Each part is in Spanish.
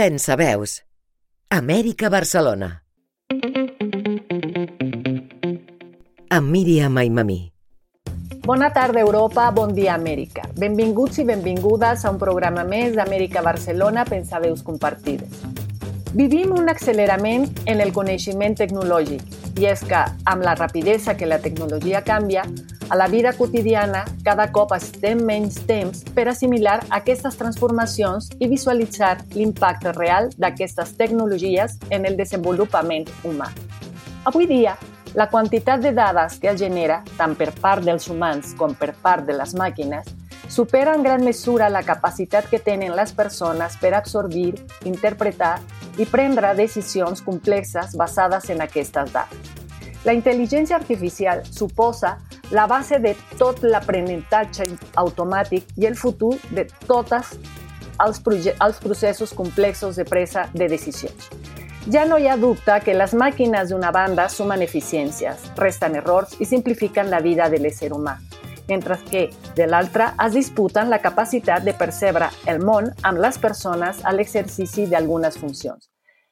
Pensa veus Amèrica Barcelona amb Míriam Aimamí Bona tarda, Europa. Bon dia, Amèrica. Benvinguts i benvingudes a un programa més d'Amèrica Barcelona Pensaveus Compartides. Vivim un accelerament en el coneixement tecnològic i és que, amb la rapidesa que la tecnologia canvia, a la vida quotidiana cada cop estem menys temps per assimilar aquestes transformacions i visualitzar l'impacte real d'aquestes tecnologies en el desenvolupament humà. Avui dia, la quantitat de dades que es genera, tant per part dels humans com per part de les màquines, supera en gran mesura la capacitat que tenen les persones per absorbir, interpretar i prendre decisions complexes basades en aquestes dades. La intel·ligència artificial suposa la base de tot l'aprenentatge automàtic i el futur de tots els, els processos complexos de presa de decisions. Ja no hi ha dubte que les màquines d'una banda sumen eficiències, resten errors i simplifiquen la vida de l'ésser humà, mentre que, de l'altra, es disputen la capacitat de percebre el món amb les persones a l'exercici d'algunes funcions.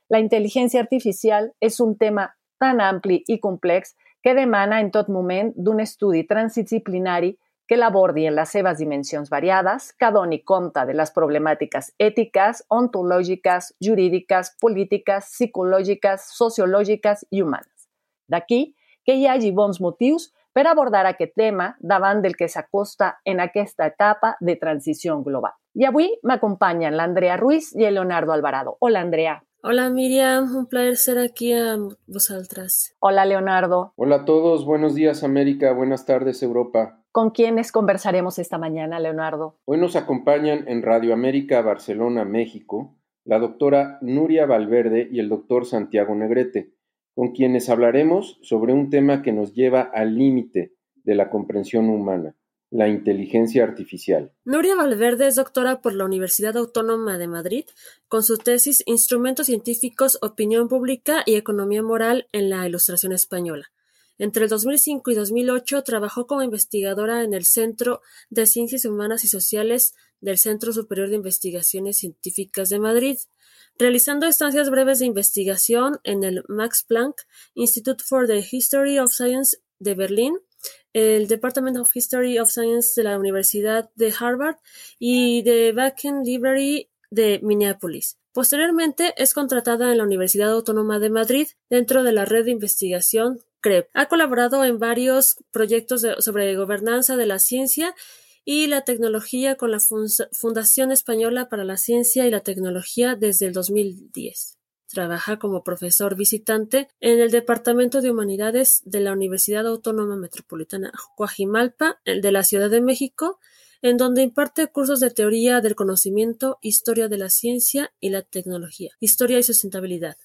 La intel·ligència artificial és un tema tan ampli i complex que demana en tot moment d'un estudi transdisciplinari que l'abordi en les seves dimensions variades, que doni compte de les problemàtiques ètiques, ontològiques, jurídiques, polítiques, psicològiques, sociològiques i humanes. D'aquí que hi hagi bons motius per abordar aquest tema davant del que s'acosta en aquesta etapa de transició global. I avui m'acompanyen l'Andrea Ruiz i el Leonardo Alvarado. Hola, Andrea. Hola Miriam, un placer ser aquí a vosotras. Hola Leonardo. Hola a todos, buenos días América, buenas tardes Europa. ¿Con quiénes conversaremos esta mañana, Leonardo? Hoy nos acompañan en Radio América Barcelona, México, la doctora Nuria Valverde y el doctor Santiago Negrete, con quienes hablaremos sobre un tema que nos lleva al límite de la comprensión humana, la inteligencia artificial. Nuria Valverde es doctora por la Universidad Autónoma de Madrid con su tesis Instrumentos científicos, opinión pública y economía moral en la Ilustración española. Entre el 2005 y 2008 trabajó como investigadora en el Centro de Ciencias Humanas y Sociales del Centro Superior de Investigaciones Científicas de Madrid, realizando estancias breves de investigación en el Max Planck Institute for the History of Science de Berlín el Department of History of Science de la Universidad de Harvard y de Bakken Library de Minneapolis. Posteriormente es contratada en la Universidad Autónoma de Madrid dentro de la red de investigación CREP. Ha colaborado en varios proyectos sobre gobernanza de la ciencia y la tecnología con la Fundación Española para la Ciencia y la Tecnología desde el 2010. Trabaja como profesor visitante en el Departamento de Humanidades de la Universidad Autónoma Metropolitana Coajimalpa de la Ciudad de México, en donde imparte cursos de teoría del conocimiento, historia de la ciencia y la tecnología, historia y sustentabilidad.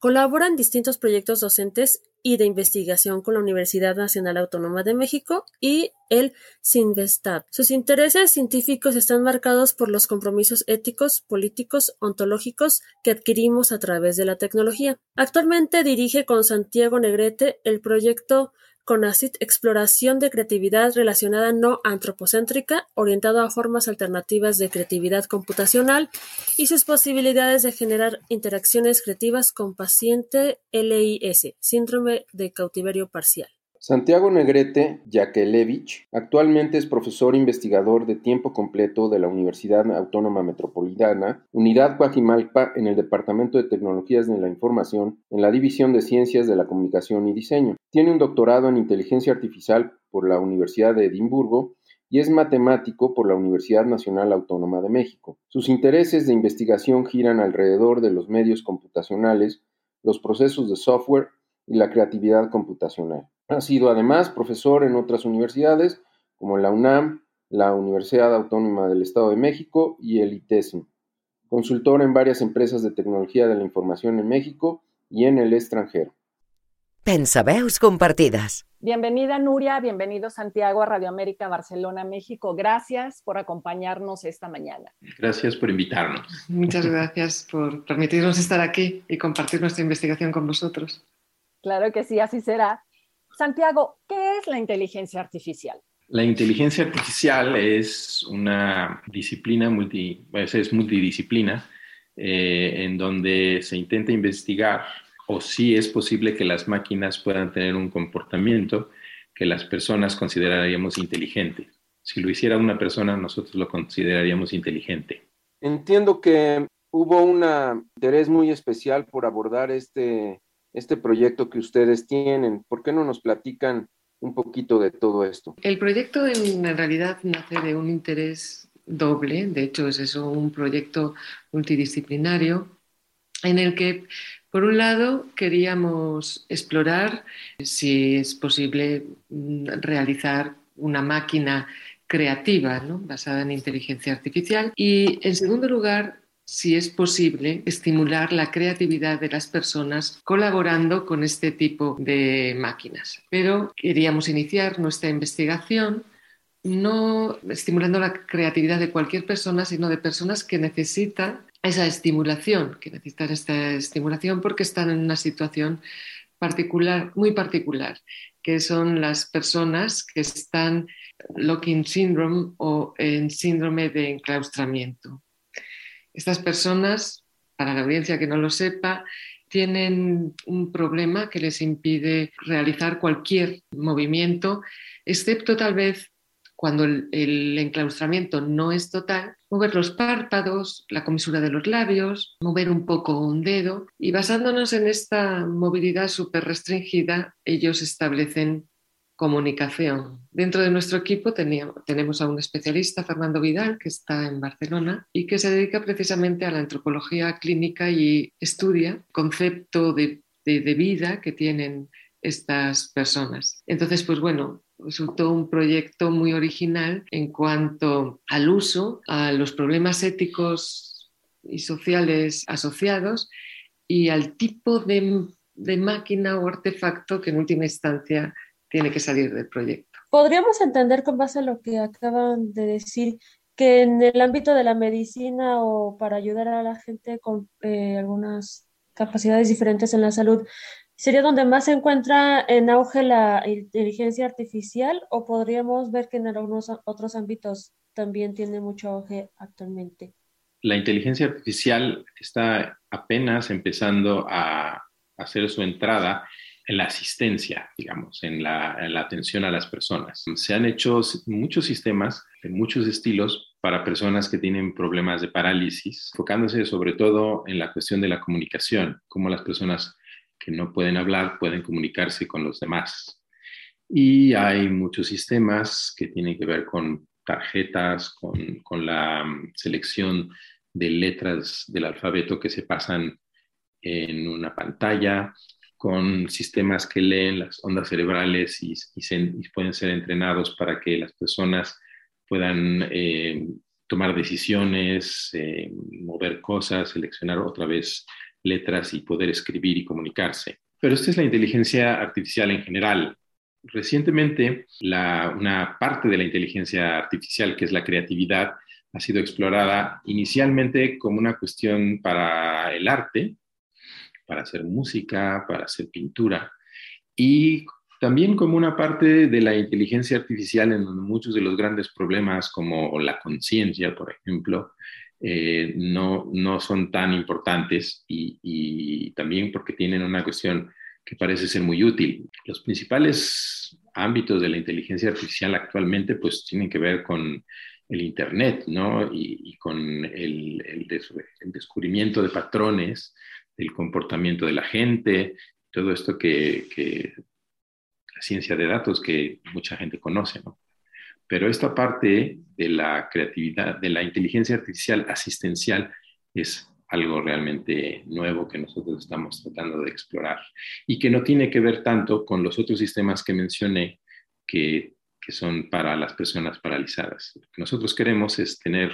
Colabora en distintos proyectos docentes y de investigación con la Universidad Nacional Autónoma de México y el CINVESTAB. Sus intereses científicos están marcados por los compromisos éticos, políticos, ontológicos que adquirimos a través de la tecnología. Actualmente dirige con Santiago Negrete el proyecto CONACYT Exploración de creatividad relacionada no antropocéntrica, orientado a formas alternativas de creatividad computacional y sus posibilidades de generar interacciones creativas con paciente LIS, síndrome de cautiverio parcial. Santiago Negrete Yakelevich actualmente es profesor investigador de tiempo completo de la Universidad Autónoma Metropolitana, Unidad Guajimalpa en el Departamento de Tecnologías de la Información, en la División de Ciencias de la Comunicación y Diseño. Tiene un doctorado en Inteligencia Artificial por la Universidad de Edimburgo y es matemático por la Universidad Nacional Autónoma de México. Sus intereses de investigación giran alrededor de los medios computacionales, los procesos de software y la creatividad computacional. Ha sido además profesor en otras universidades como la UNAM, la Universidad Autónoma del Estado de México y el ITESM. Consultor en varias empresas de tecnología de la información en México y en el extranjero. Pensaveus compartidas. Bienvenida Nuria, bienvenido Santiago a Radio América Barcelona, México. Gracias por acompañarnos esta mañana. Gracias por invitarnos. Muchas gracias por permitirnos estar aquí y compartir nuestra investigación con vosotros. Claro que sí, así será. Santiago, ¿qué es la inteligencia artificial? La inteligencia artificial es una disciplina multi, pues, es multidisciplina eh, en donde se intenta investigar o si es posible que las máquinas puedan tener un comportamiento que las personas consideraríamos inteligente. Si lo hiciera una persona, nosotros lo consideraríamos inteligente. Entiendo que hubo un interés muy especial por abordar este este proyecto que ustedes tienen. ¿Por qué no nos platican un poquito de todo esto? El proyecto en, realidad nace de un interés doble, de hecho es eso, un proyecto multidisciplinario en el que, por un lado, queríamos explorar si es posible mm, realizar una máquina creativa basada en inteligencia artificial y, en segundo lugar, si es posible estimular la creatividad de las personas colaborando con este tipo de máquinas. Pero queríamos iniciar nuestra investigación no estimulando la creatividad de cualquier persona, sino de personas que necesitan esa estimulación, que necesitan esta estimulación porque están en una situación particular, muy particular, que son las personas que están locking syndrome o en síndrome de enclaustramiento. Estas personas, para la audiencia que no lo sepa, tienen un problema que les impide realizar cualquier movimiento, excepto tal vez cuando el, enclaustramiento no es total, mover los párpados, la comisura de los labios, mover un poco un dedo. Y basándonos en esta movilidad súper restringida, ellos establecen comunicación. Dentro de nuestro equipo tenemos a un especialista, Fernando Vidal, que está en Barcelona y que se dedica precisamente a la antropología clínica y estudia concepto de, de vida que tienen estas personas. Entonces, pues bueno, resultó un proyecto muy original en cuanto al uso, a los problemas éticos y sociales asociados y al tipo de, de máquina o artefacto que en última instancia tiene que salir del proyecto. Podríamos entender con base a lo que acaban de decir que en el ámbito de la medicina o para ayudar a la gente con eh, algunas capacidades diferentes en la salud, ¿sería donde más se encuentra en auge la inteligencia artificial o podríamos ver que en algunos otros ámbitos también tiene mucho auge actualmente? La inteligencia artificial está apenas empezando a hacer su entrada en la asistencia, digamos, en la, atención a las personas. Se han hecho muchos sistemas muchos estilos para personas que tienen problemas de parálisis, enfocándose sobre todo en la cuestión de la comunicación, cómo las personas que no pueden hablar pueden comunicarse con los demás. Y hay muchos sistemas que tienen que ver con tarjetas, con, con la mm, selección de letras del alfabeto que se pasan en una pantalla, con sistemas que leen las ondas cerebrales y, pueden ser entrenados para que las personas puedan eh, tomar decisiones, eh, mover cosas, seleccionar otra vez letras y poder escribir y comunicarse. Pero esta es la inteligencia artificial en general. Recientemente, una parte de la inteligencia artificial, que es la creatividad, ha sido explorada inicialmente como una cuestión para el arte, para hacer música, para hacer pintura, y también como una parte de la inteligencia artificial en donde muchos de los grandes problemas como la conciencia, por ejemplo, eh, no, no son tan importantes y, y, también porque tienen una cuestión que parece ser muy útil. Los principales ámbitos de la inteligencia artificial actualmente pues tienen que ver con el Internet, ¿no? Y, con el, el, descubrimiento de patrones del comportamiento de la gente, todo esto que, que la ciencia de datos que mucha gente conoce, ¿no? Pero esta parte de la creatividad, de la inteligencia artificial asistencial es algo realmente nuevo que nosotros estamos tratando de explorar y que no tiene que ver tanto con los otros sistemas que mencioné que, que son para las personas paralizadas. Nosotros queremos es tener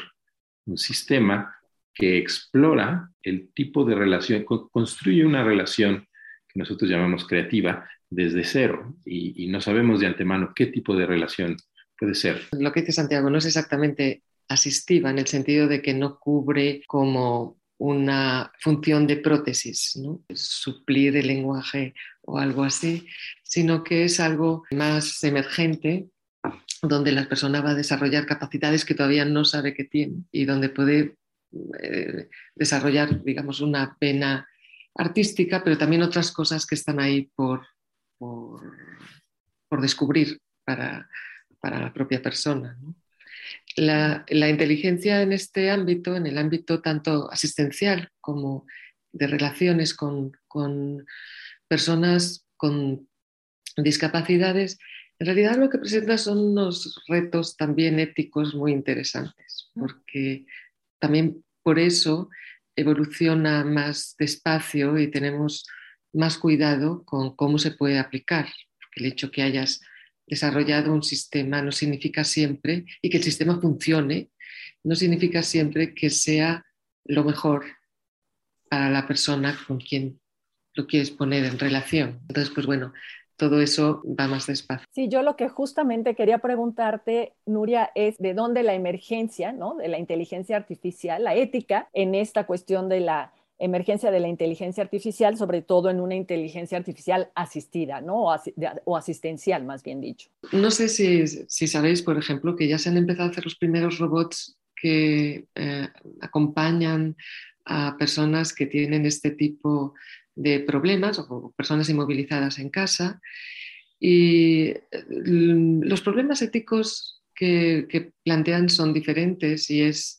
un sistema que explora el tipo de relación, construye una relación que nosotros llamamos creativa desde cero y, no sabemos de antemano qué tipo de relación puede ser. Lo que dice Santiago no es exactamente asistiva en el sentido de que no cubre como una función de prótesis, ¿no? suplir el lenguaje o algo así, sino que es algo más emergente donde la persona va a desarrollar capacidades que todavía no sabe que tiene y donde puede eh, desarrollar, digamos, una pena artística, pero también otras cosas que están ahí por, por, descubrir para, para, la propia persona. ¿no? La, inteligencia en este ámbito, en el ámbito tanto asistencial como de relaciones con, personas con discapacidades, en realidad lo que presenta son unos retos también éticos muy interesantes, porque también por eso evoluciona más despacio y tenemos más cuidado con cómo se puede aplicar. El hecho que hayas desarrollado un sistema no significa siempre, y que el sistema funcione, no significa siempre que sea lo mejor para la persona con quien lo quieres poner en relación. Entonces, pues bueno, todo eso va más despacio. Sí, yo lo que justamente quería preguntarte, Nuria, es de dónde la emergencia, ¿no? De la inteligencia artificial, la ética en esta cuestión de la emergencia de la inteligencia artificial, sobre todo en una inteligencia artificial asistida, ¿no? O, asistencial, más bien dicho. No sé si, sabéis, por ejemplo, que ya se han empezado a hacer los primeros robots que eh, acompañan a personas que tienen este tipo de problemas o personas inmovilizadas en casa. Y eh, los problemas éticos que, que plantean son diferentes y es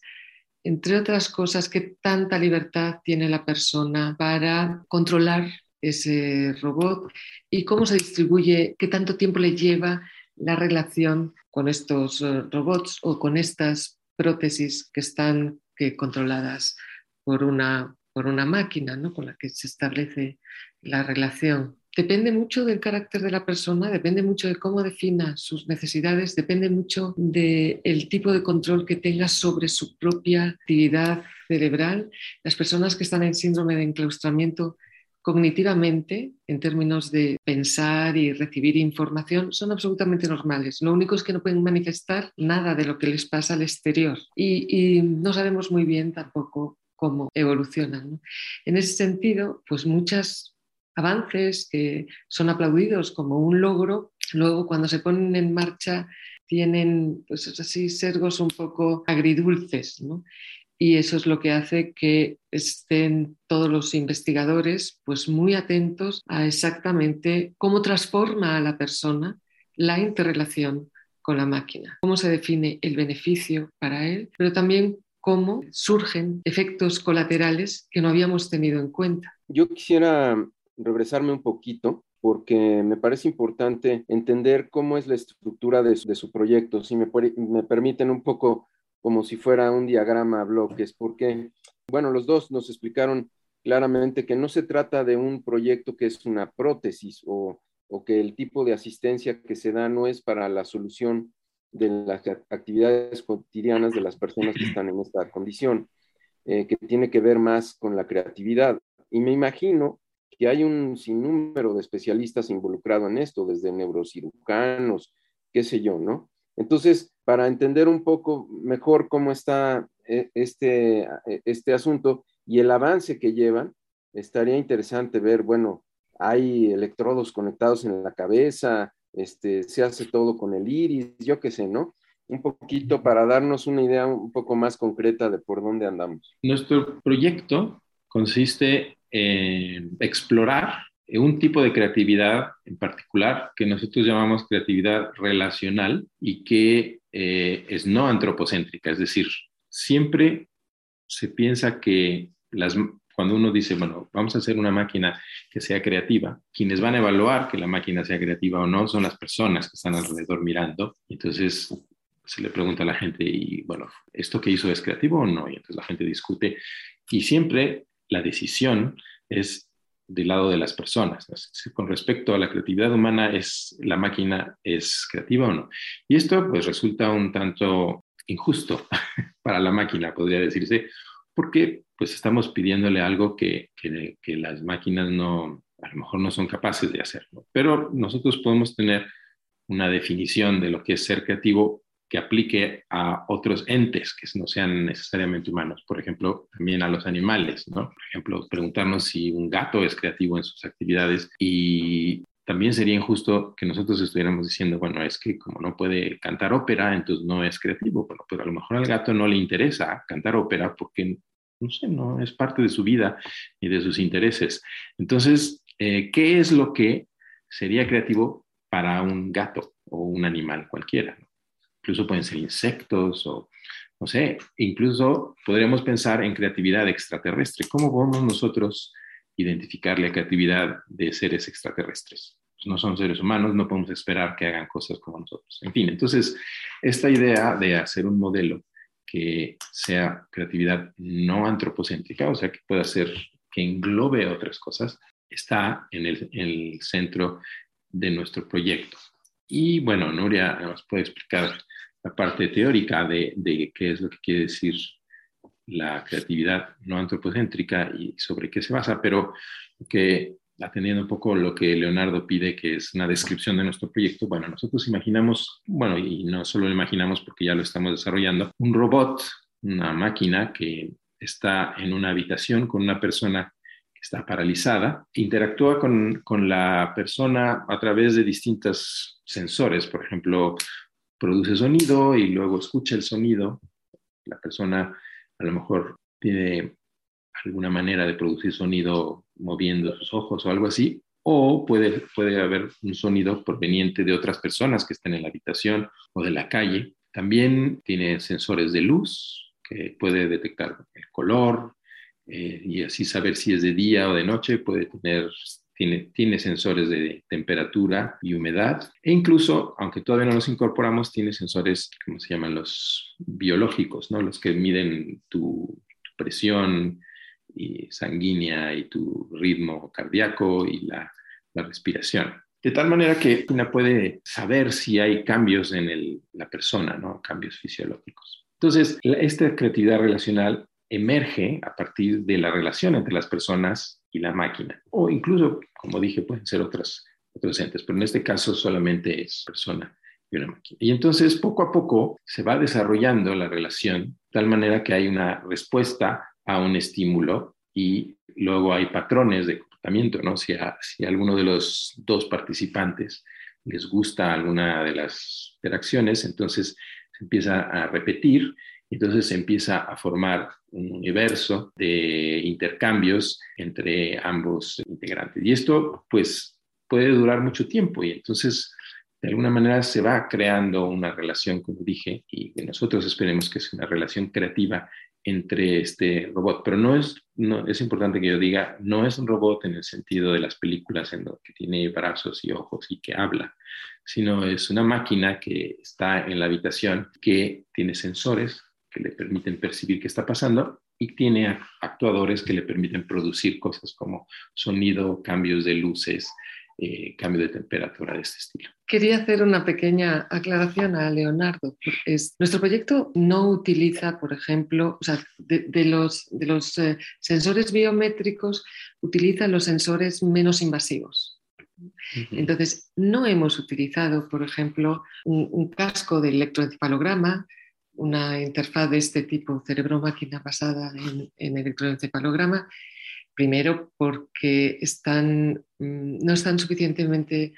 entre otras cosas, qué tanta libertad tiene la persona para controlar ese robot y cómo se distribuye, qué tanto tiempo le lleva la relación con estos eh, robots o con estas prótesis que están controladas por una, por una máquina ¿no? con la que se establece la relación depende mucho del carácter de la persona, depende mucho de cómo defina sus necesidades, depende mucho del tipo de control que tenga sobre su propia actividad cerebral. Las personas que están en síndrome de enclaustramiento cognitivamente, en términos de pensar y recibir información, son absolutamente normales. Lo único es que no pueden manifestar nada de lo que les pasa al exterior y, no sabemos muy bien tampoco cómo evolucionan. En ese sentido, pues muchas avances que son aplaudidos como un logro, luego cuando se ponen en marcha tienen pues así sesgos un poco agridulces, ¿no? Y eso es lo que hace que estén todos los investigadores pues muy atentos a exactamente cómo transforma a la persona la interrelación con la máquina, cómo se define el beneficio para él, pero también cómo surgen efectos colaterales que no habíamos tenido en cuenta. Yo quisiera regresarme un poquito porque me parece importante entender cómo es la estructura de su, proyecto, si me, me permiten un poco como si fuera un diagrama a bloques, porque, bueno, los dos nos explicaron claramente que no se trata de un proyecto que es una prótesis o, o que el tipo de asistencia que se da no es para la solución de las actividades cotidianas de las personas que están en esta condición, eh, que tiene que ver más con la creatividad Y me imagino que hay un sinnúmero de especialistas involucrados en esto, desde neurocirujanos, qué sé yo, ¿no? Entonces, para entender un poco mejor cómo está eh, este, eh, este asunto y el avance que llevan, estaría interesante ver, bueno, hay electrodos conectados en la cabeza, este, se hace todo con el iris, yo qué sé, ¿no? Un poquito para darnos una idea un poco más concreta de por dónde andamos. Nuestro proyecto consiste en explorar un tipo de creatividad en particular que nosotros llamamos creatividad relacional y que eh, es no antropocéntrica, es decir, siempre se piensa que las, cuando uno dice, bueno, vamos a hacer una máquina que sea creativa, quienes van a evaluar que la máquina sea creativa o no son las personas que están alrededor mirando. Entonces se le pregunta a la gente, y bueno, ¿esto que hizo es creativo o no? Y entonces la gente discute y siempre la decisión es del lado de las personas. Con respecto a la creatividad humana, es la máquina es creativa o no. Y esto pues resulta un tanto injusto para la máquina, podría decirse, porque pues estamos pidiéndole algo que, que, las máquinas no, a lo mejor no son capaces de hacerlo. Pero nosotros podemos tener una definición de lo que es ser creativo que aplique a otros entes que no sean necesariamente humanos, por ejemplo, también a los animales, ¿no? Por ejemplo, preguntarnos si un gato es creativo en sus actividades y también sería injusto que nosotros estuviéramos diciendo, bueno, es que como no puede cantar ópera, entonces no es creativo, bueno, pero a lo mejor al gato no le interesa cantar ópera porque, no sé, no es parte de su vida y de sus intereses. Entonces, eh, ¿qué es lo que sería creativo para un gato o un animal cualquiera? Incluso pueden ser insectos o, no sé, incluso podríamos pensar en creatividad extraterrestre. ¿Cómo podemos nosotros identificar la creatividad de seres extraterrestres? Pues no son seres humanos, no podemos esperar que hagan cosas como nosotros. En fin, entonces, esta idea de hacer un modelo que sea creatividad no antropocéntrica, o sea, que pueda ser, que englobe otras cosas, está en el, en el centro de nuestro proyecto. Y bueno, Nuria nos puede explicar la parte teórica de, de, qué es lo que quiere decir la creatividad no antropocéntrica y sobre qué se basa, pero que atendiendo un poco lo que Leonardo pide, que es una descripción de nuestro proyecto, bueno, nosotros imaginamos, bueno, y no solo lo imaginamos porque ya lo estamos desarrollando, un robot, una máquina que está en una habitación con una persona que está paralizada, interactúa con, con la persona a través de distintos sensores, por ejemplo, produce sonido y luego escucha el sonido. La persona a lo mejor tiene alguna manera de producir sonido moviendo sus ojos o algo así, o puede, puede haber un sonido proveniente de otras personas que estén en la habitación o de la calle. También tiene sensores de luz que puede detectar el color eh, y así saber si es de día o de noche. Puede tener tiene, sensores de temperatura y humedad e incluso, aunque todavía no los incorporamos, tiene sensores, ¿cómo se llaman? Los biológicos, ¿no? Los que miden tu, presión y sanguínea y tu ritmo cardíaco y la, respiración. De tal manera que una puede saber si hay cambios en la persona, ¿no? Cambios fisiológicos. Entonces, esta creatividad relacional emerge a partir de la relación entre las personas y la máquina. O incluso, como dije, pueden ser otras, otros entes, pero en este caso solamente es persona y una máquina. Y entonces, poco a poco, se va desarrollando la relación de tal manera que hay una respuesta a un estímulo y luego hay patrones de comportamiento, ¿no? Si si a alguno de los dos participantes les gusta alguna de las interacciones, entonces se empieza a repetir entonces se empieza a formar un universo de intercambios entre ambos integrantes. Y esto pues puede durar mucho tiempo y entonces de alguna manera se va creando una relación, como dije, y nosotros esperemos que sea una relación creativa entre este robot. Pero no es, no, es importante que yo diga, no es un robot en el sentido de las películas en que tiene brazos y ojos y que habla, sino es una máquina que está en la habitación, que tiene sensores que le permiten percibir qué está pasando y tiene actuadores que le permiten producir cosas como sonido, cambios de luces eh, cambio de temperatura de este estilo. Quería hacer una pequeña aclaración a Leonardo. Es, nuestro proyecto no utiliza, por ejemplo, o sea, de, los, de los eh, sensores biométricos, utiliza los sensores menos invasivos. Entonces, no hemos utilizado, por ejemplo, un, casco de electroencefalograma, una interfaz de este tipo, cerebro-máquina basada en, en electroencefalograma, Primero porque están, mm, no están suficientemente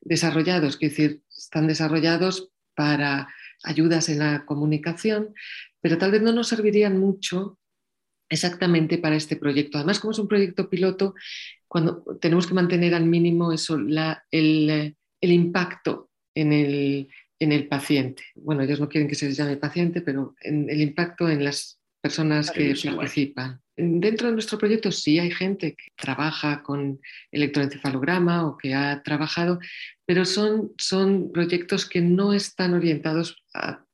desarrollados, es decir, están desarrollados para ayudas en la comunicación, pero tal vez no nos servirían mucho exactamente para este proyecto. Además, como es un proyecto piloto, cuando tenemos que mantener al mínimo eso, el, impacto en el, en el, paciente. Bueno, ellos no quieren que se les llame paciente, pero en el impacto en las personas que participan. Dentro de nuestro proyecto sí hay gente que trabaja con electroencefalograma o que ha trabajado, pero son, son proyectos que no están orientados a,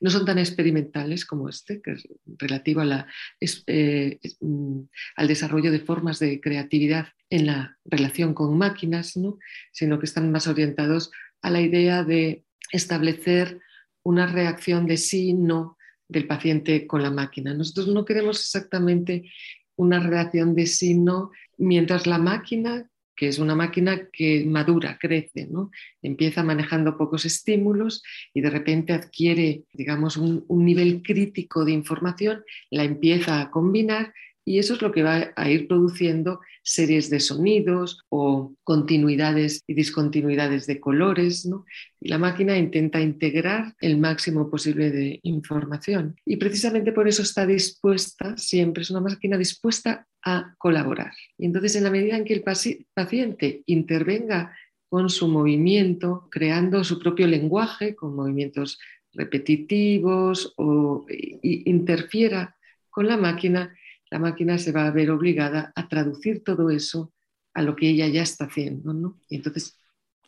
no son tan experimentales como este, que es relativo a la, eh, mm, al desarrollo de formas de creatividad en la relación con máquinas, ¿no? sino que están más orientados a la idea de establecer una reacción de sí, no, del paciente con la máquina. Nosotros no queremos exactamente una relación de signo mientras la máquina, que es una máquina que madura, crece, ¿no? empieza manejando pocos estímulos y de repente adquiere, digamos, un nivel crítico de información, la empieza a combinar y eso es lo que va a ir produciendo series de sonidos o continuidades y discontinuidades de colores. ¿no? Y la máquina intenta integrar el máximo posible de información. Y precisamente por eso está dispuesta, siempre es una máquina dispuesta a colaborar. Y entonces en la medida en que el paciente intervenga con su movimiento, creando su propio lenguaje con movimientos repetitivos o interfiera con la máquina, la máquina se va a ver obligada a traducir todo eso a lo que ella ya está haciendo, ¿no? Y entonces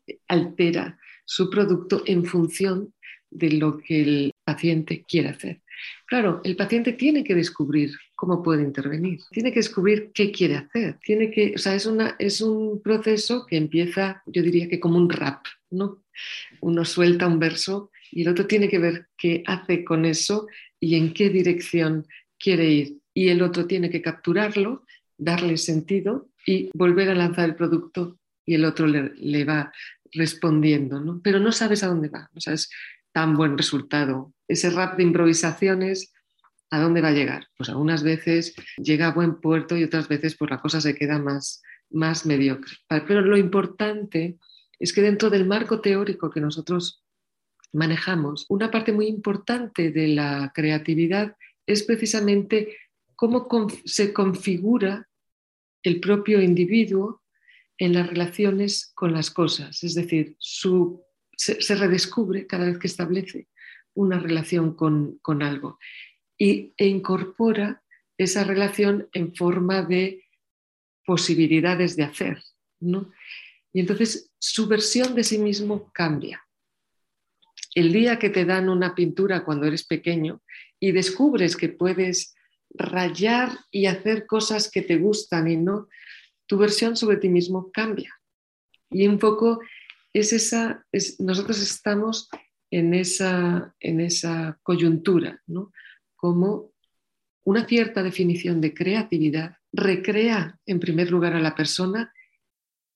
eh, altera su producto en función de lo que el paciente quiere hacer. Claro, el paciente tiene que descubrir cómo puede intervenir, tiene que descubrir qué quiere hacer, tiene que, o sea, es, es un proceso que empieza, yo diría que como un rap, ¿no? Uno suelta un verso y el otro tiene que ver qué hace con eso y en qué dirección quiere ir y el otro tiene que capturarlo, darle sentido y volver a lanzar el producto y el otro le, va respondiendo, ¿no? Pero no sabes a dónde va, no sabes tan buen resultado. Ese rap de improvisaciones, ¿a dónde va a llegar? Pues algunas veces llega a buen puerto y otras veces pues la cosa se queda más, más mediocre. Pero lo importante es que dentro del marco teórico que nosotros manejamos, una parte muy importante de la creatividad es precisamente cómo se configura el propio individuo en las relaciones con las cosas, es decir, se, redescubre cada vez que establece una relación con, algo y, e incorpora esa relación en forma de posibilidades de hacer. Y entonces su versión de sí mismo cambia. El día que te dan una pintura cuando eres pequeño y descubres que puedes rayar y hacer cosas que te gustan y no, tu versión sobre ti mismo cambia. Y un poco es esa, nosotros estamos en esa, en esa coyuntura, ¿no? Como una cierta definición de creatividad recrea en primer lugar a la persona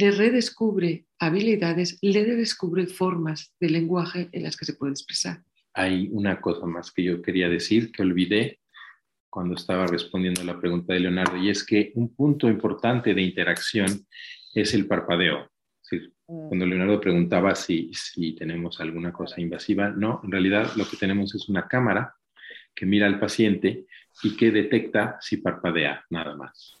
Le redescubre habilidades, le descubre formas de lenguaje en las que se puede expresar. Hay una cosa más que yo quería decir que olvidé cuando estaba respondiendo a la pregunta de Leonardo, y es que un punto importante de interacción es el parpadeo. Mm. cuando Leonardo preguntaba si, si tenemos alguna cosa invasiva, no, en realidad lo que tenemos es una cámara que mira al paciente y que detecta si parpadea, nada más.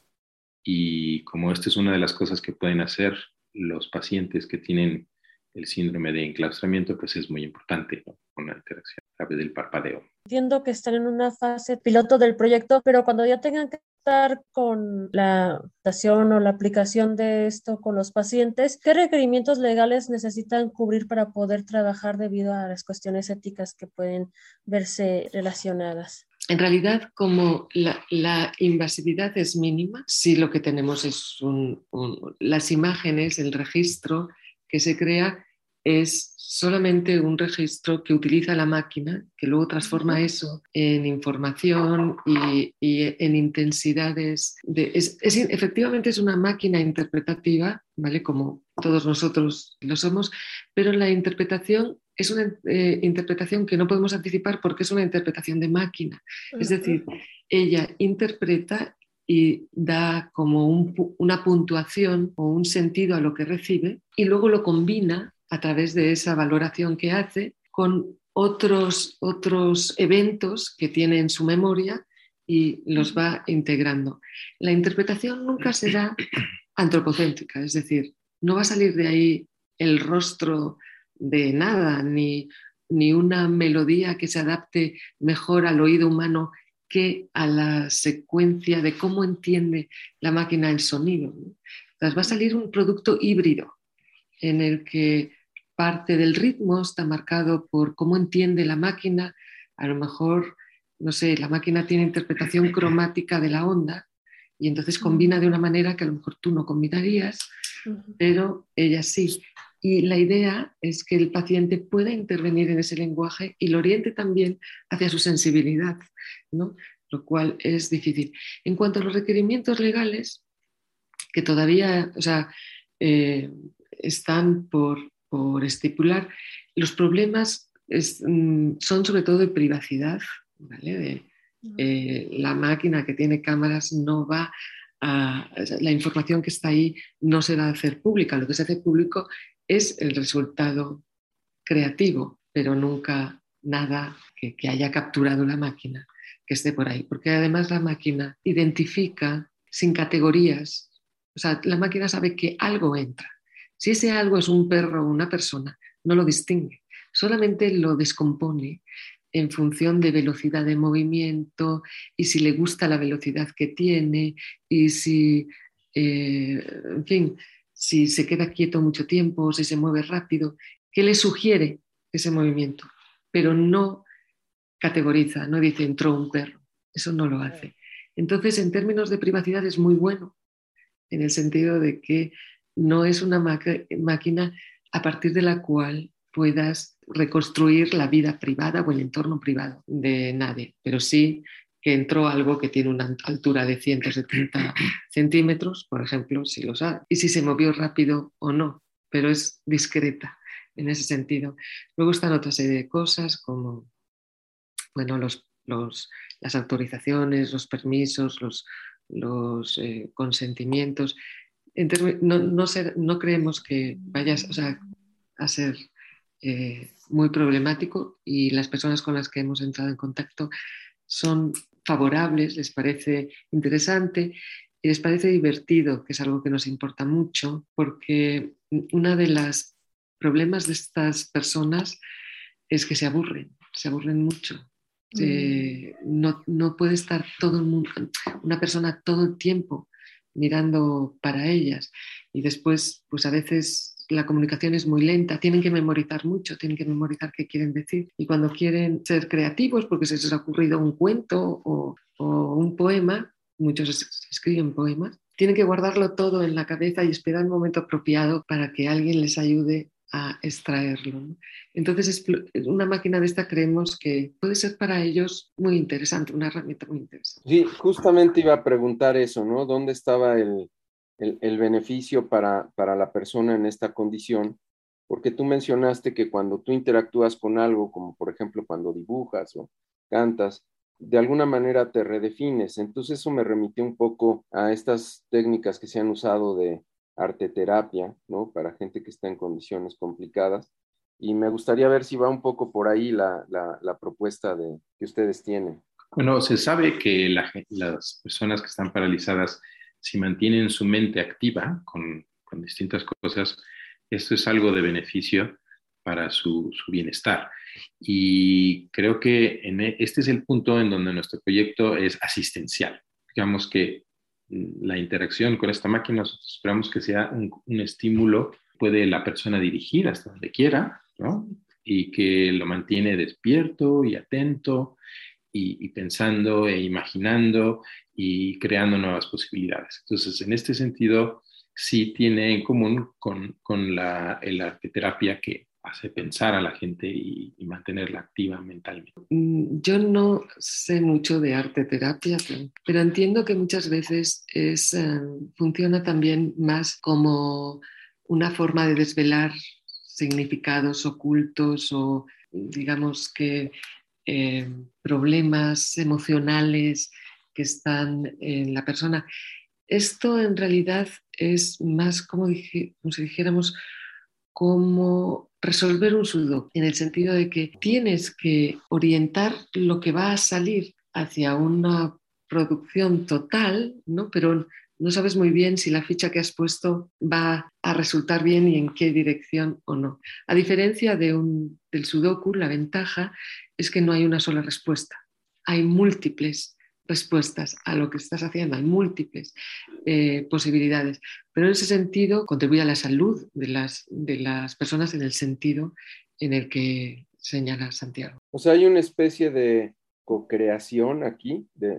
Y como esta es una de las cosas que pueden hacer los pacientes que tienen el síndrome de enclaustramiento, pues es muy importante con la interacción a través del parpadeo. Entiendo que están en una fase piloto del proyecto, pero cuando ya tengan que estar con la adaptación o la aplicación de esto con los pacientes, ¿qué requerimientos legales necesitan cubrir para poder trabajar debido a las cuestiones éticas que pueden verse relacionadas? En realidad, como la, invasividad es mínima, sí lo que tenemos es las imágenes, el registro que se crea es solamente un registro que utiliza la máquina, que luego transforma eso en información y, en intensidades. De, es, efectivamente es una máquina interpretativa, ¿vale? Como todos nosotros lo somos, pero la interpretación es una eh, interpretación que no podemos anticipar porque es una interpretación de máquina. Es decir, ella interpreta y da como una puntuación o un sentido a lo que recibe y luego lo combina a través de esa valoración que hace con otros, otros eventos que tiene en su memoria y los va integrando. La interpretación nunca será antropocéntrica, es decir, no va a salir de ahí el rostro de nada, ni, ni una melodía que se adapte mejor al oído humano que a la secuencia de cómo entiende la máquina el sonido. Entonces va a salir un producto híbrido en el que parte del ritmo está marcado por cómo entiende la máquina, a lo mejor, no sé, la máquina tiene interpretación cromática de la onda y entonces combina de una manera que a lo mejor tú no combinarías, pero ella sí. Y la idea es que el paciente pueda intervenir en ese lenguaje y lo oriente también hacia su sensibilidad, ¿no? lo cual es difícil. En cuanto a los requerimientos legales, que todavía o sea, eh, están por, por, estipular, los problemas mm, son sobre todo de privacidad, ¿vale? Eh, la máquina que tiene cámaras no va a, la información que está ahí no se va a hacer pública, lo que se hace público es el resultado creativo, pero nunca nada que, haya capturado la máquina que esté por ahí, porque además la máquina identifica sin categorías, o sea, la máquina sabe que algo entra. Si ese algo es un perro o una persona, no lo distingue, solamente lo descompone en función de velocidad de movimiento y si le gusta la velocidad que tiene y si, eh, en fin, si se queda quieto mucho tiempo si se mueve rápido, ¿qué le sugiere ese movimiento? Pero no categoriza, no dice entró un perro, eso no lo hace. Entonces, en términos de privacidad es muy bueno, en el sentido de que no es una máquina a partir de la cual puedas reconstruir la vida privada o el entorno privado de nadie, pero sí que entró algo que tiene una altura de 170 centímetros, por ejemplo, si lo sabe, y si se movió rápido o no, pero es discreta en ese sentido. Luego están otra serie de cosas como bueno, los, las autorizaciones, los permisos, los, eh, consentimientos. No, no, no, creemos que vaya a ser eh, muy problemático y las personas con las que hemos entrado en contacto son favorables, les parece interesante y les parece divertido, que es algo que nos importa mucho, porque uno de los problemas de estas personas es que se aburren, se aburren mucho. Mm. no, no, puede estar todo el mundo, una persona todo el tiempo mirando para ellas y después, pues a veces la comunicación es muy lenta, tienen que memorizar mucho, tienen que memorizar qué quieren decir. Y cuando quieren ser creativos, porque se les ha ocurrido un cuento o, un poema, muchos escriben poemas, tienen que guardarlo todo en la cabeza y esperar el momento apropiado para que alguien les ayude a extraerlo. Entonces, una máquina de esta creemos que puede ser para ellos muy interesante, una herramienta muy interesante. Sí, justamente iba a preguntar eso, ¿no? ¿Dónde estaba el, el, beneficio para, para la persona en esta condición, porque tú mencionaste que cuando tú interactúas con algo, como por ejemplo cuando dibujas o cantas, de alguna manera te redefines. Entonces eso me remitió un poco a estas técnicas que se han usado de arteterapia, ¿no? Para gente que está en condiciones complicadas. Y me gustaría ver si va un poco por ahí la, la, propuesta de, que ustedes tienen. Bueno, se sabe que las personas que están paralizadas, si mantienen su mente activa con, distintas cosas, esto es algo de beneficio para su, bienestar. Y creo que e, este es el punto en donde nuestro proyecto es asistencial. Digamos que mm, la interacción con esta máquina, nosotros esperamos que sea un, un estímulo, puede la persona dirigir hasta donde quiera, ¿no? Y que lo mantiene despierto y atento y, pensando e imaginando y creando nuevas posibilidades. Entonces, en este sentido, sí tiene en común con, con la, la arteterapia que hace pensar a la gente y, mantenerla activa mentalmente. Mm, yo no sé mucho de arte terapia, pero entiendo que muchas veces es, eh, funciona también más como una forma de desvelar significados ocultos o digamos que eh, problemas emocionales que están en la persona. Esto en realidad es más como, si dijéramos como resolver un sudo, en el sentido de que tienes que orientar lo que va a salir hacia una producción total, ¿no? pero no sabes muy bien si la ficha que has puesto va a resultar bien y en qué dirección o no. A diferencia de un, del sudoku, la ventaja es que no hay una sola respuesta, hay múltiples respuestas a lo que estás haciendo, hay múltiples eh, posibilidades, pero en ese sentido contribuye a la salud de las, de las personas en el sentido en el que señala Santiago. O sea, hay una especie de co-creación aquí de,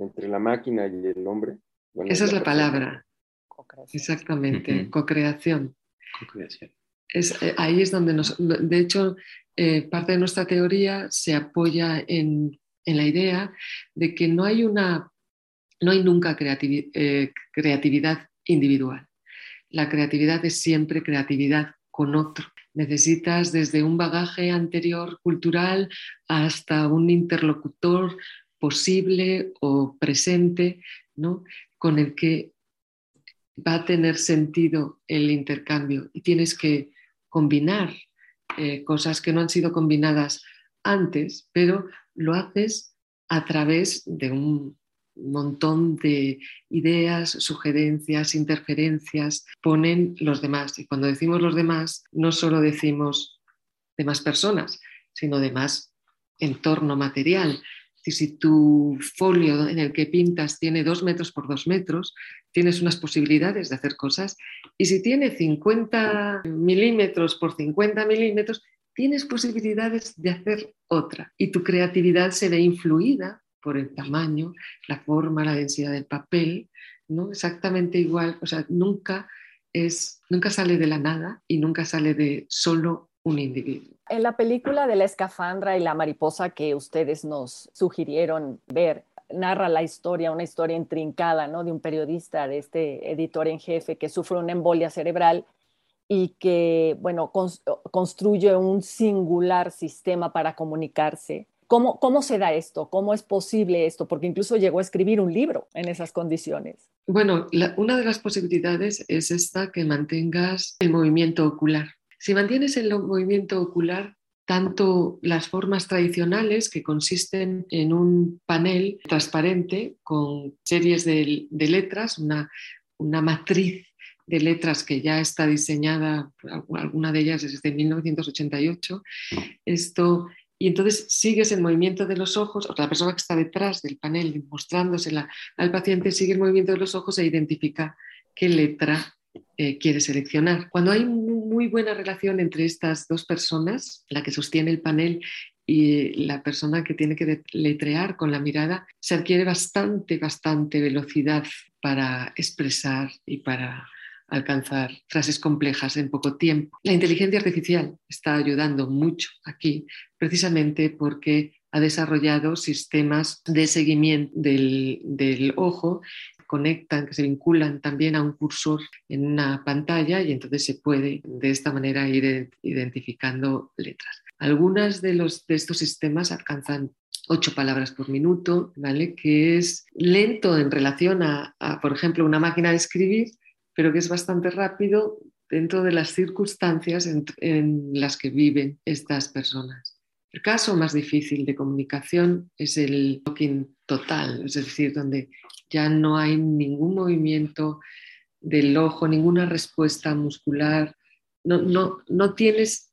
entre la máquina y el hombre. Esa es la, palabra. Exactamente, co-creación. Es, eh, ahí es donde nos, de hecho, eh, parte de nuestra teoría se apoya en, en, la idea de que no hay una, no hay nunca eh, creatividad individual. La creatividad es siempre creatividad con otro. Necesitas desde un bagaje anterior cultural hasta un interlocutor posible o presente, ¿no? Con el que va a tener sentido el intercambio y tienes que combinar eh, cosas que no han sido combinadas antes, pero lo haces a través de un montón de ideas, sugerencias, interferencias, ponen los demás. Y cuando decimos los demás, no solo decimos demás personas, sino demás entorno material, si tu folio en el que pintas tiene dos metros por dos metros, tienes unas posibilidades de hacer cosas. Y si tiene 50 milímetros por 50 milímetros, tienes posibilidades de hacer otra. Y tu creatividad se ve influida por el tamaño, la forma, la densidad del papel, ¿no? Exactamente igual, o sea, nunca es, nunca sale de la nada y nunca sale de solo un individuo. En la película de la escafandra y la mariposa que ustedes nos sugirieron ver, narra la historia, una historia intrincada, ¿no? De un periodista, de este editor en jefe que sufre una embolia cerebral y que, bueno, construye un singular sistema para comunicarse. ¿Cómo, ¿Cómo se da esto? ¿Cómo es posible esto? Porque incluso llegó a escribir un libro en esas condiciones. Bueno, una de las posibilidades es esta, que mantengas el movimiento ocular. Si mantienes el movimiento ocular, tanto las formas tradicionales que consisten en un panel transparente con series de, letras, una, una, matriz de letras que ya está diseñada, alguna de ellas desde 1988, esto, y entonces sigues el movimiento de los ojos, o la persona que está detrás del panel mostrándosela al paciente sigue el movimiento de los ojos e identifica qué letra eh, quiere seleccionar. Cuando hay muy buena relación entre estas dos personas, la que sostiene el panel y la persona que tiene que letrear con la mirada, se adquiere bastante, bastante velocidad para expresar y para alcanzar frases complejas en poco tiempo. La inteligencia artificial está ayudando mucho aquí, precisamente porque ha desarrollado sistemas de seguimiento del, del ojo conectan, que se vinculan también a un cursor en una pantalla y entonces se puede de esta manera ir identificando letras. Algunas de, los, de estos sistemas alcanzan ocho palabras por minuto, ¿vale? que es lento en relación a, por ejemplo, una máquina de escribir, pero que es bastante rápido dentro de las circunstancias en, las que viven estas personas. El caso más difícil de comunicación es el talking total, es decir, donde ya no hay ningún movimiento del ojo, ninguna respuesta muscular, no, no, no tienes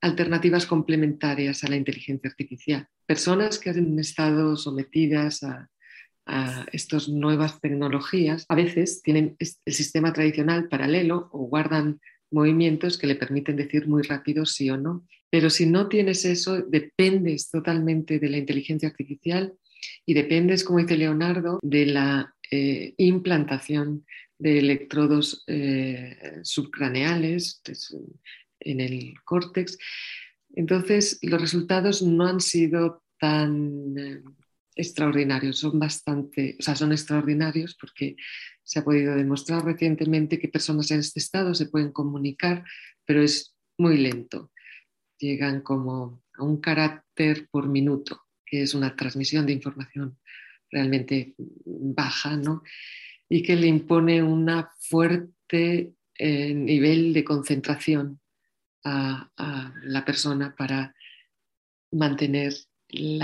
alternativas complementarias a la inteligencia artificial. Personas que han estado sometidas a, estas nuevas tecnologías a veces tienen el sistema tradicional paralelo o guardan movimientos que le permiten decir muy rápido sí o no. Pero si no tienes eso, dependes totalmente de la inteligencia artificial y dependes, como dice Leonardo, de la eh, implantación de electrodos eh, subcraneales, en el córtex. Entonces, los resultados no han sido tan eh, extraordinarios, son bastante, o sea, son extraordinarios porque se ha podido demostrar recientemente que personas en este estado se pueden comunicar, pero es muy lento. Llegan como a un carácter por minuto, que es una transmisión de información realmente baja, ¿no? Y que le impone una fuerte eh, nivel de concentración a, la persona para mantener el,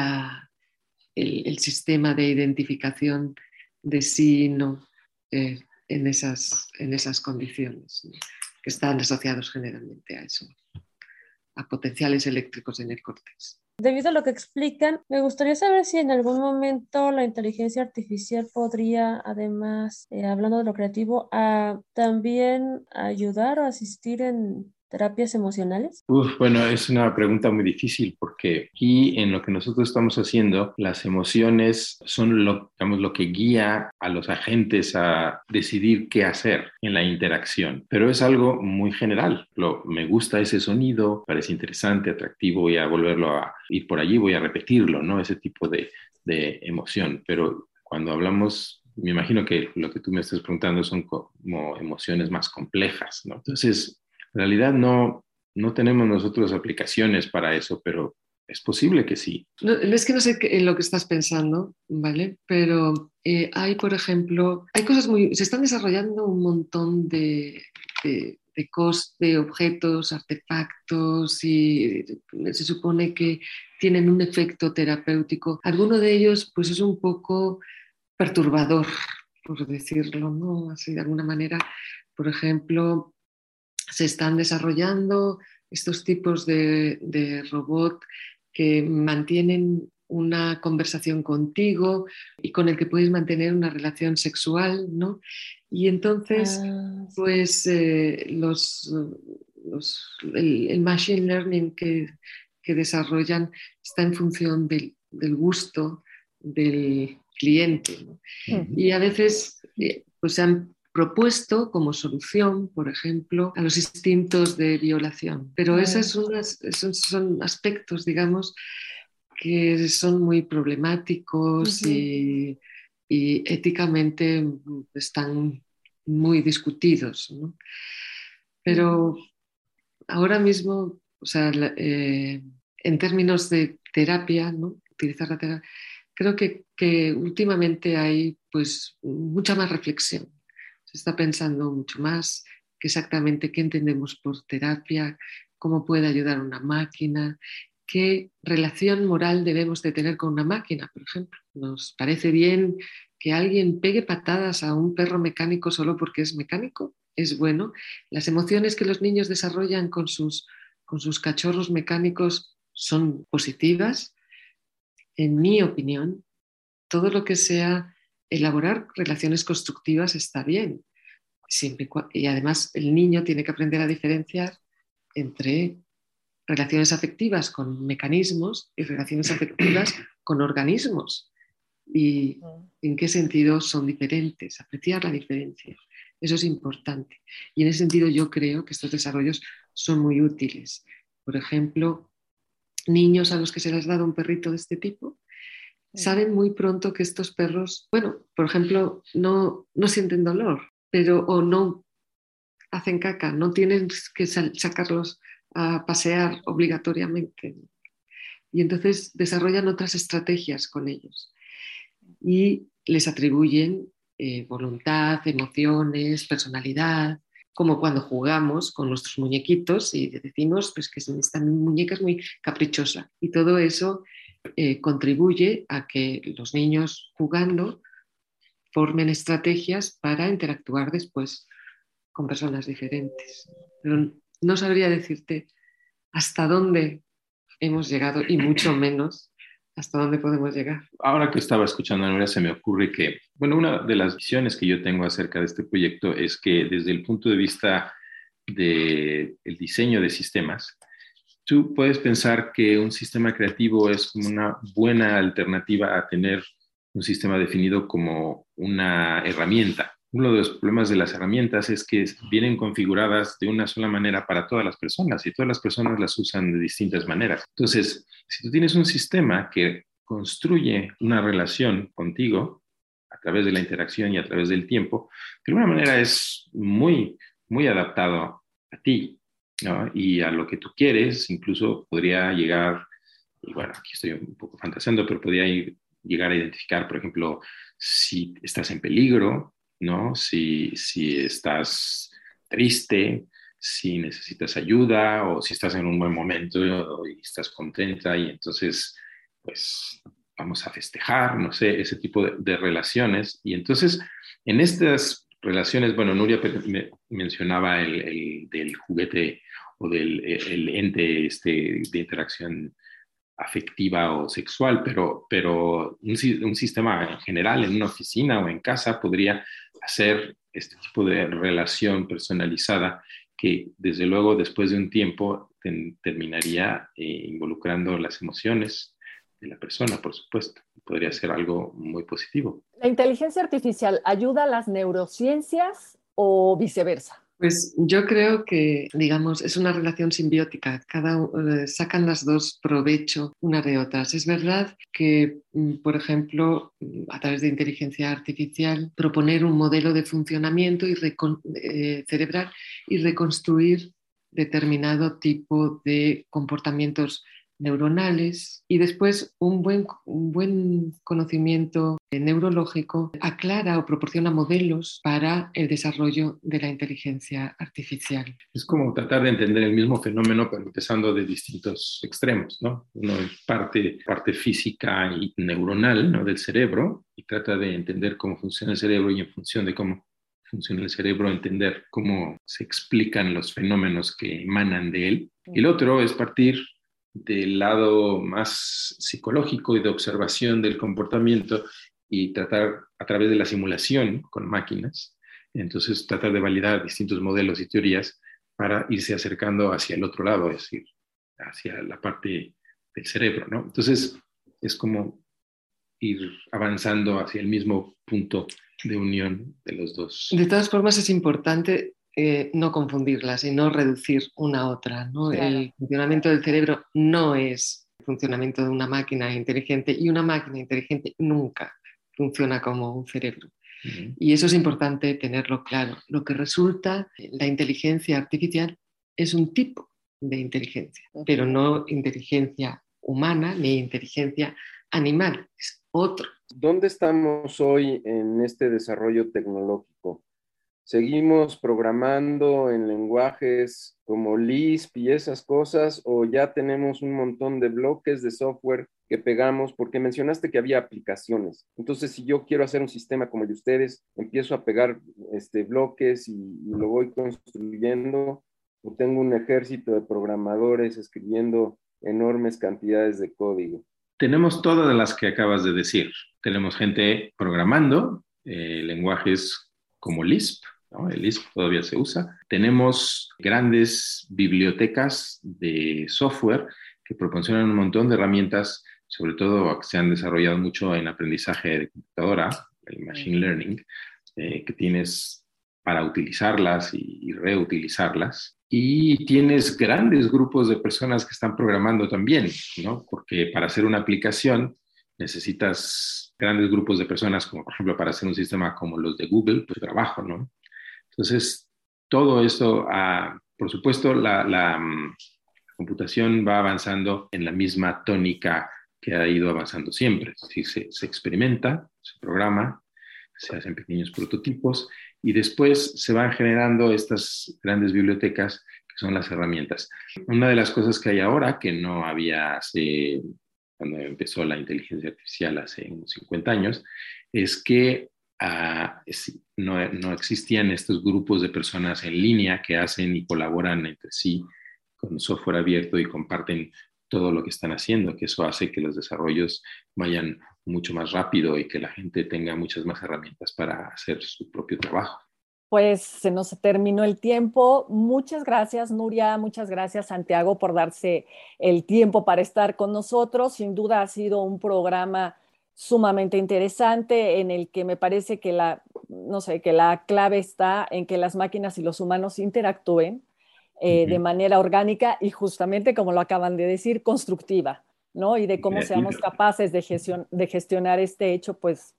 sistema de identificación de sí y no en, esas, en esas condiciones que están asociados generalmente a eso, a potenciales eléctricos en el córtex. Debido a lo que explican, me gustaría saber si en algún momento la inteligencia artificial podría, además, eh, hablando de lo creativo, también ayudar o asistir en terapias emocionales? bueno, es una pregunta muy difícil porque aquí en lo que nosotros estamos haciendo, las emociones son lo, digamos, lo que guía a los agentes a decidir qué hacer en la interacción, pero es algo muy general. Lo, me gusta ese sonido, parece interesante, atractivo, voy a volverlo a ir por allí, voy a repetirlo, ¿no? Ese tipo de, de emoción, pero cuando hablamos me imagino que lo que tú me estás preguntando son como emociones más complejas, ¿no? Entonces, en realidad no, no tenemos nosotros aplicaciones para eso, pero es posible que sí. No, es que no sé en lo que estás pensando, ¿vale? Pero eh, hay, por ejemplo, hay cosas muy... Se están desarrollando un montón de, de, de objetos, artefactos y se supone que tienen un efecto terapéutico. Alguno de ellos pues es un poco perturbador, por decirlo, ¿no? Así de alguna manera. Por ejemplo, se están desarrollando estos tipos de, robot que mantienen una conversación contigo y con el que puedes mantener una relación sexual, ¿no? Y entonces, ah, pues eh, los, el, machine learning que, desarrollan está en función del, gusto del cliente. Y a veces eh, pues se han propuesto como solución, por ejemplo, a los instintos de violación. Pero esos son, aspectos, digamos, que son muy problemáticos y, éticamente están muy discutidos. Pero ahora mismo, o sea, eh, en términos de terapia, ¿no? utilizar la terapia, creo que, que últimamente hay pues mucha más reflexión se está pensando mucho más que exactamente qué entendemos por terapia, cómo puede ayudar una máquina, qué relación moral debemos de tener con una máquina, por ejemplo. ¿Nos parece bien que alguien pegue patadas a un perro mecánico solo porque es mecánico? ¿Es bueno? Las emociones que los niños desarrollan con sus, con sus cachorros mecánicos son positivas. En mi opinión, todo lo que sea elaborar relaciones constructivas está bien. Siempre, y además el niño tiene que aprender a diferenciar entre relaciones afectivas con mecanismos y relaciones afectivas con organismos. Y mm. en qué sentido son diferentes, apreciar la diferencia. Eso es importante. Y en ese sentido yo creo que estos desarrollos son muy útiles. Por ejemplo, niños a los que se les ha dado un perrito de este tipo saben muy pronto que estos perros, bueno, por ejemplo, no, no sienten dolor, pero o no hacen caca, no tienen que sacarlos a pasear obligatoriamente. Y entonces desarrollan otras estrategias con ellos y les atribuyen eh, voluntad, emociones, personalidad, como cuando jugamos con nuestros muñequitos y decimos pues, que esta muñeca es muy caprichosa. Y todo eso eh, contribuye a que los niños jugando formen estrategias para interactuar después con personas diferentes. Pero no sabría decirte hasta dónde hemos llegado y mucho menos hasta dónde podemos llegar. Ahora que estaba escuchando a Nuria, se me ocurre que, bueno, una de las visiones que yo tengo acerca de este proyecto es que desde el punto de vista del diseño de sistemas, tú puedes pensar que un sistema creativo es como una buena alternativa a tener un sistema definido como una herramienta. Uno de los problemas de las herramientas es que vienen configuradas de una sola manera para todas las personas y todas las personas las usan de distintas maneras. Entonces, si tú tienes un sistema que construye una relación contigo a través de la interacción y a través del tiempo, de alguna manera es muy, muy adaptado a ti y a lo que tú quieres, incluso podría llegar, y bueno, aquí estoy un poco fantaseando, pero podría llegar a identificar, por ejemplo, si estás en peligro, ¿no? Si, si estás triste, si necesitas ayuda o si estás en un buen momento y estás contenta y entonces, pues vamos a festejar, no sé, ese tipo de, relaciones. Y entonces, en estas relaciones, bueno, Nuria mencionaba el, del juguete o del el ente este, de interacción afectiva o sexual, pero, pero un, un, sistema en general, en una oficina o en casa, podría hacer este tipo de relación personalizada que desde luego después de un tiempo terminaría eh, involucrando las emociones de la persona, por supuesto. Podría ser algo muy positivo. ¿La inteligencia artificial ayuda a las neurociencias o viceversa? Pues yo creo que, digamos, es una relación simbiótica. Cada, eh, sacan las dos provecho una de otras. Es verdad que, mm, por ejemplo, mm, a través de inteligencia artificial, proponer un modelo de funcionamiento y eh, cerebral y reconstruir determinado tipo de comportamientos neuronales y después un buen, un buen conocimiento neurológico aclara o proporciona modelos para el desarrollo de la inteligencia artificial. Es como tratar de entender el mismo fenómeno, pero empezando de distintos extremos, ¿no? Uno es parte, parte física y neuronal ¿no? del cerebro y trata de entender cómo funciona el cerebro y en función de cómo funciona el cerebro, entender cómo se explican los fenómenos que emanan de él. El otro es partir del lado más psicológico y de observación del comportamiento y tratar a través de la simulación con máquinas, entonces tratar de validar distintos modelos y teorías para irse acercando hacia el otro lado, es decir, hacia la parte del cerebro, ¿no? Entonces es como ir avanzando hacia el mismo punto de unión de los dos. De todas formas, es importante eh, no confundirlas y no reducir una a otra. El funcionamiento del cerebro no es el funcionamiento de una máquina inteligente y una máquina inteligente nunca funciona como un cerebro. Y eso es importante tenerlo claro. Lo que resulta, la inteligencia artificial es un tipo de inteligencia, pero no inteligencia humana ni inteligencia animal, es otro. ¿Dónde estamos hoy en este desarrollo tecnológico? Seguimos programando en lenguajes como Lisp y esas cosas, o ya tenemos un montón de bloques de software que pegamos, porque mencionaste que había aplicaciones. Entonces, si yo quiero hacer un sistema como el de ustedes, empiezo a pegar este, bloques y, lo voy construyendo, o tengo un ejército de programadores escribiendo enormes cantidades de código. Tenemos todas las que acabas de decir. Tenemos gente programando eh, lenguajes como Lisp, el Lisp todavía se usa. Tenemos grandes bibliotecas de software que proporcionan un montón de herramientas, sobre todo que se han desarrollado mucho en aprendizaje de computadora, el machine learning, eh, que tienes para utilizarlas y, reutilizarlas. Y tienes grandes grupos de personas que están programando también, ¿no? Porque para hacer una aplicación necesitas grandes grupos de personas, como por ejemplo para hacer un sistema como los de Google, pues trabajo, ¿no? Entonces, todo esto, ah, por supuesto, la, mm, computación va avanzando en la misma tónica que ha ido avanzando siempre. Si se, se experimenta, se programa, se hacen pequeños prototipos y después se van generando estas grandes bibliotecas que son las herramientas. Una de las cosas que hay ahora, que no había hace, cuando empezó la inteligencia artificial hace unos 50 años, es que no, no existían estos grupos de personas en línea que hacen y colaboran entre sí con software abierto y comparten todo lo que están haciendo, que eso hace que los desarrollos vayan mucho más rápido y que la gente tenga muchas más herramientas para hacer su propio trabajo. Pues se nos terminó el tiempo. Muchas gracias, Nuria. Muchas gracias, Santiago, por darse el tiempo para estar con nosotros. Sin duda ha sido un programa sumamente interesante en el que me parece que la, no sé, que la clave está en que las máquinas y los humanos interactúen eh, de manera orgánica y justamente, como lo acaban de decir, constructiva, ¿no? Y de cómo seamos capaces de, de gestionar este hecho, pues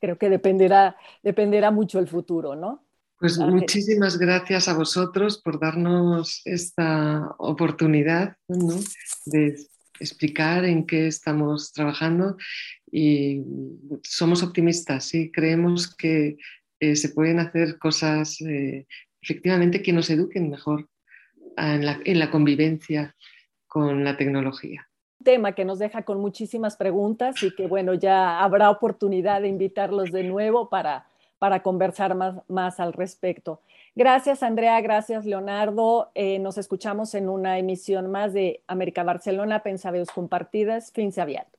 creo que dependerá, dependerá mucho el futuro, ¿no? Pues muchísimas gracias a vosotros por darnos esta oportunidad de explicar en qué estamos trabajando y somos optimistas, sí, creemos que eh, se pueden hacer cosas eh, efectivamente que nos eduquen mejor en la, convivencia con la tecnología tema que nos deja con muchísimas preguntas y que bueno, ya habrá oportunidad de invitarlos de nuevo para, para conversar más, más al respecto. Gracias Andrea, gracias Leonardo. Eh, nos escuchamos en una emisión más de América Barcelona, Pensadeos Compartidas, fin abierto.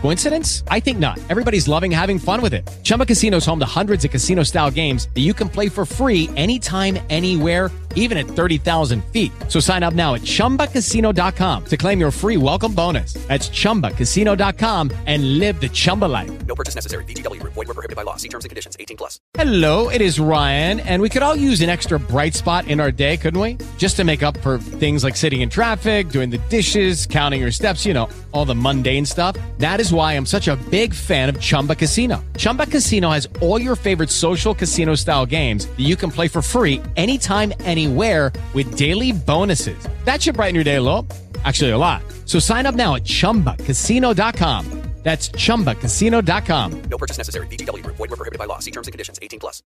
Coincidence? I think not. Everybody's loving having fun with it. Chumba Casino is home to hundreds of casino style games that you can play for free anytime, anywhere, even at 30,000 feet. So sign up now at chumbacasino.com to claim your free welcome bonus. That's chumbacasino.com and live the Chumba life. No purchase necessary. DTW, void, were prohibited by law. See terms and conditions 18 plus. Hello, it is Ryan, and we could all use an extra bright spot in our day, couldn't we? Just to make up for things like sitting in traffic, doing the dishes, counting your steps, you know, all the mundane stuff. That why I'm such a big fan of Chumba Casino. Chumba Casino has all your favorite social casino style games that you can play for free anytime, anywhere with daily bonuses. That should brighten your day a little. Actually, a lot. So sign up now at chumbacasino.com. That's chumbacasino.com. No purchase necessary. BGW. Void were prohibited by law. See terms and conditions 18 plus.